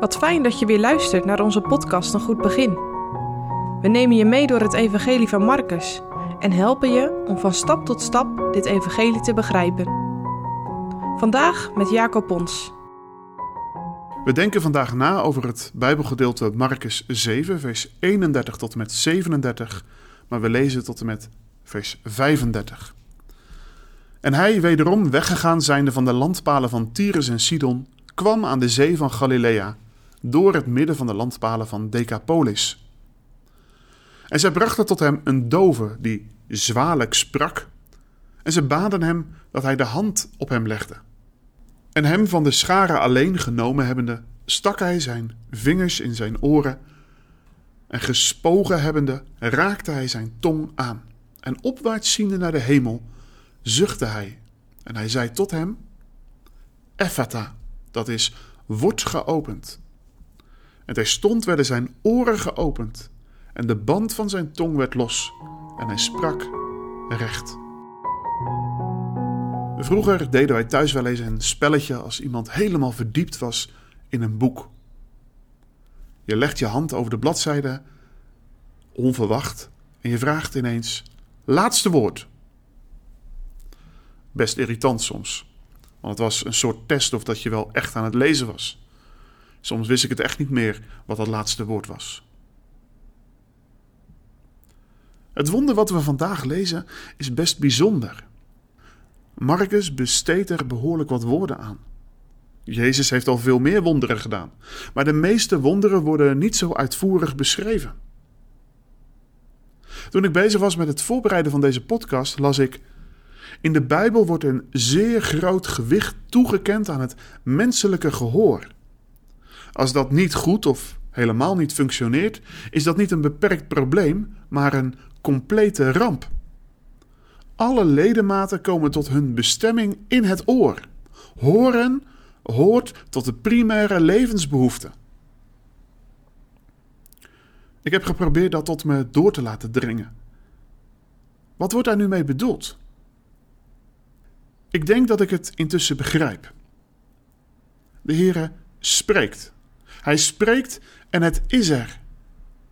Wat fijn dat je weer luistert naar onze podcast Een Goed Begin. We nemen je mee door het Evangelie van Marcus en helpen je om van stap tot stap dit Evangelie te begrijpen. Vandaag met Jacob Pons. We denken vandaag na over het Bijbelgedeelte Marcus 7, vers 31 tot en met 37, maar we lezen tot en met vers 35. En hij, wederom weggegaan zijnde van de landpalen van Tyrus en Sidon, kwam aan de zee van Galilea, door het midden van de landpalen van Decapolis. En zij brachten tot hem een dove die zwalijk sprak, en ze baden hem dat hij de hand op hem legde. En hem van de scharen alleen genomen hebbende, stak hij zijn vingers in zijn oren, en gespogen hebbende, raakte hij zijn tong aan. En opwaarts ziende naar de hemel, zuchtte hij. En hij zei tot hem: Ephata, dat is, wordt geopend. En terstond werden zijn oren geopend, en de band van zijn tong werd los, en hij sprak recht. Vroeger deden wij thuis wel eens een spelletje als iemand helemaal verdiept was in een boek. Je legt je hand over de bladzijde, onverwacht, en je vraagt ineens: laatste woord. Best irritant soms, want het was een soort test of dat je wel echt aan het lezen was. Soms wist ik het echt niet meer wat dat laatste woord was. Het wonder wat we vandaag lezen is best bijzonder. Marcus besteedt er behoorlijk wat woorden aan. Jezus heeft al veel meer wonderen gedaan, maar de meeste wonderen worden niet zo uitvoerig beschreven. Toen ik bezig was met het voorbereiden van deze podcast, las ik. In de Bijbel wordt een zeer groot gewicht toegekend aan het menselijke gehoor. Als dat niet goed of helemaal niet functioneert, is dat niet een beperkt probleem, maar een complete ramp. Alle ledematen komen tot hun bestemming in het oor. Horen hoort tot de primaire levensbehoeften. Ik heb geprobeerd dat tot me door te laten dringen. Wat wordt daar nu mee bedoeld? Ik denk dat ik het intussen begrijp. De Heere spreekt. Hij spreekt en het is er.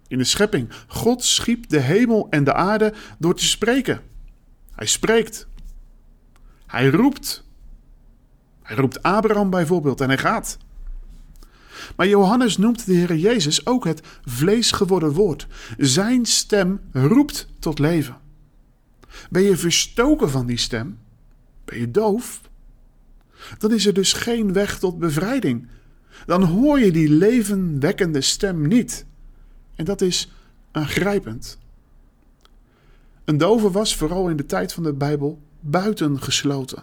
In de schepping. God schiep de hemel en de aarde door te spreken. Hij spreekt. Hij roept. Hij roept Abraham bijvoorbeeld en hij gaat. Maar Johannes noemt de Heer Jezus ook het vlees geworden woord. Zijn stem roept tot leven. Ben je verstoken van die stem? Ben je doof? Dan is er dus geen weg tot bevrijding. Dan hoor je die levenwekkende stem niet. En dat is aangrijpend. Een dove was vooral in de tijd van de Bijbel buitengesloten.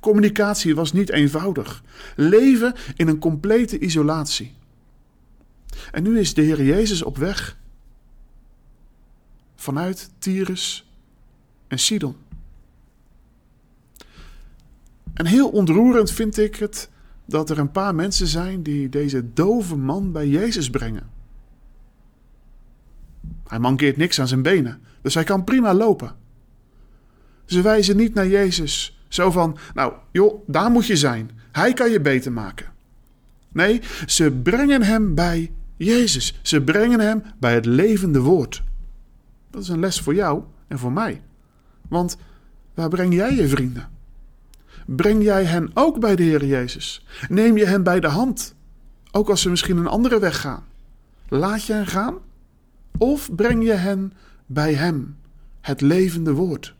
Communicatie was niet eenvoudig. Leven in een complete isolatie. En nu is de Heer Jezus op weg vanuit Tyrus en Sidon. En heel ontroerend vind ik het dat er een paar mensen zijn die deze dove man bij Jezus brengen. Hij mankeert niks aan zijn benen, dus hij kan prima lopen. Ze wijzen niet naar Jezus zo van, nou joh, daar moet je zijn. Hij kan je beter maken. Nee, ze brengen hem bij Jezus. Ze brengen hem bij het levende woord. Dat is een les voor jou en voor mij. Want waar breng jij je vrienden? Breng jij hen ook bij de Heer Jezus? Neem je hen bij de hand, ook als ze misschien een andere weg gaan? Laat je hen gaan? Of breng je hen bij Hem, het levende woord?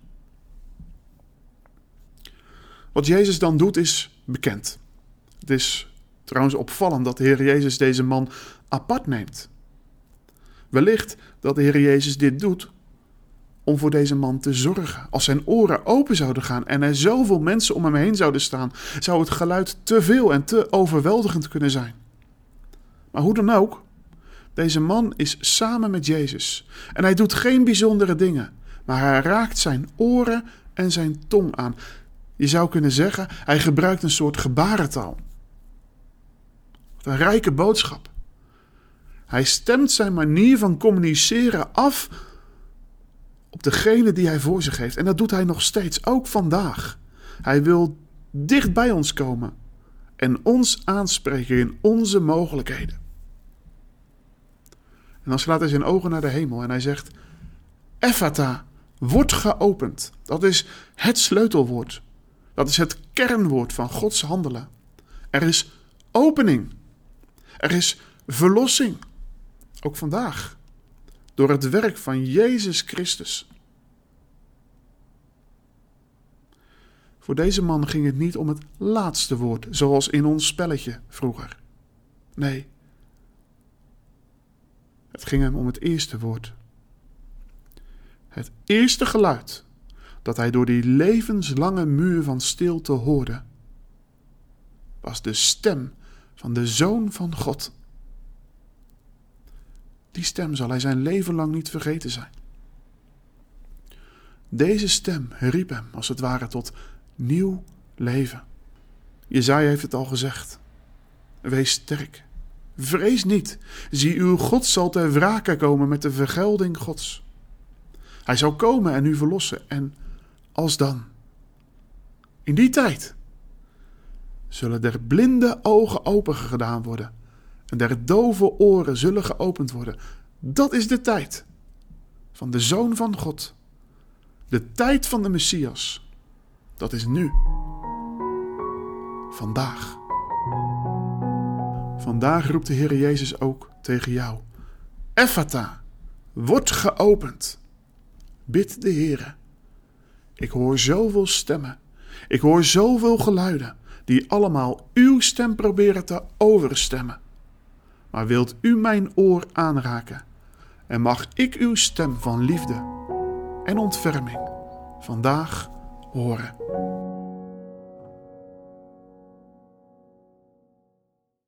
Wat Jezus dan doet is bekend. Het is trouwens opvallend dat de Heer Jezus deze man apart neemt. Wellicht dat de Heer Jezus dit doet om voor deze man te zorgen. Als zijn oren open zouden gaan en er zoveel mensen om hem heen zouden staan, zou het geluid te veel en te overweldigend kunnen zijn. Maar hoe dan ook, deze man is samen met Jezus en hij doet geen bijzondere dingen, maar hij raakt zijn oren en zijn tong aan. Je zou kunnen zeggen, hij gebruikt een soort gebarentaal. Een rijke boodschap. Hij stemt zijn manier van communiceren af op degene die hij voor zich heeft. En dat doet hij nog steeds, ook vandaag. Hij wil dicht bij ons komen en ons aanspreken in onze mogelijkheden. En dan slaat hij zijn ogen naar de hemel en hij zegt: Ephata, wordt geopend. Dat is het sleutelwoord. Dat is het kernwoord van Gods handelen. Er is opening. Er is verlossing. Ook vandaag. Door het werk van Jezus Christus. Voor deze man ging het niet om het laatste woord, zoals in ons spelletje vroeger. Nee. Het ging hem om het eerste woord. Het eerste geluid dat hij door die levenslange muur van stilte hoorde, was de stem van de Zoon van God. Die stem zal hij zijn leven lang niet vergeten zijn. Deze stem riep hem als het ware tot nieuw leven. Jezaja heeft het al gezegd. Wees sterk. Vrees niet. Zie, uw God zal ter wrake komen met de vergelding Gods. Hij zal komen en u verlossen. En als dan? In die tijd zullen der blinde ogen open gedaan worden en der dove oren zullen geopend worden. Dat is de tijd van de Zoon van God. De tijd van de Messias. Dat is nu. Vandaag. Vandaag roept de Heer Jezus ook tegen jou. Ephata, word geopend. Bid de Heere. Ik hoor zoveel stemmen. Ik hoor zoveel geluiden die allemaal uw stem proberen te overstemmen. Maar wilt u mijn oor aanraken en mag ik uw stem van liefde en ontferming vandaag horen.